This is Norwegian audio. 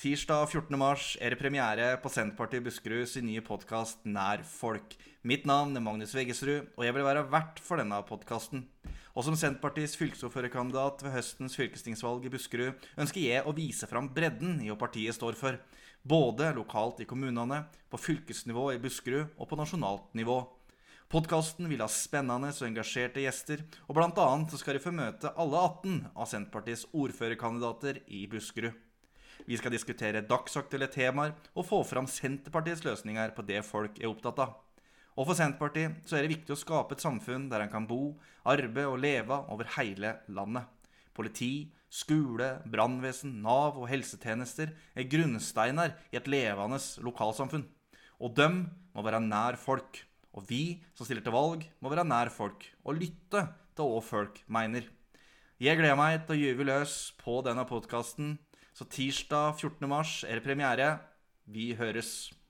Tirsdag 14. mars er det premiere på Senterpartiet Buskerud sin nye podkast Nær folk. Mitt navn er Magnus Veggesrud, og jeg vil være vert for denne podkasten. Og som Senterpartiets fylkesordførerkandidat ved høstens fylkestingsvalg i Buskerud ønsker jeg å vise fram bredden i hva partiet står for. Både lokalt i kommunene, på fylkesnivå i Buskerud og på nasjonalt nivå. Podkasten vil ha spennende og engasjerte gjester, og bl.a. skal de få møte alle 18 av Senterpartiets ordførerkandidater i Buskerud. Vi skal diskutere dagsaktuelle temaer og få fram Senterpartiets løsninger på det folk er opptatt av. Og for Senterpartiet så er det viktig å skape et samfunn der en kan bo, arbeide og leve over hele landet. Politi, skole, brannvesen, Nav og helsetjenester er grunnsteiner i et levende lokalsamfunn. Og dem må være nær folk. Og vi som stiller til valg, må være nær folk og lytte til hva folk mener. Jeg gleder meg til å gyve løs på denne podkasten så tirsdag 14. mars er det premiere. Vi høres.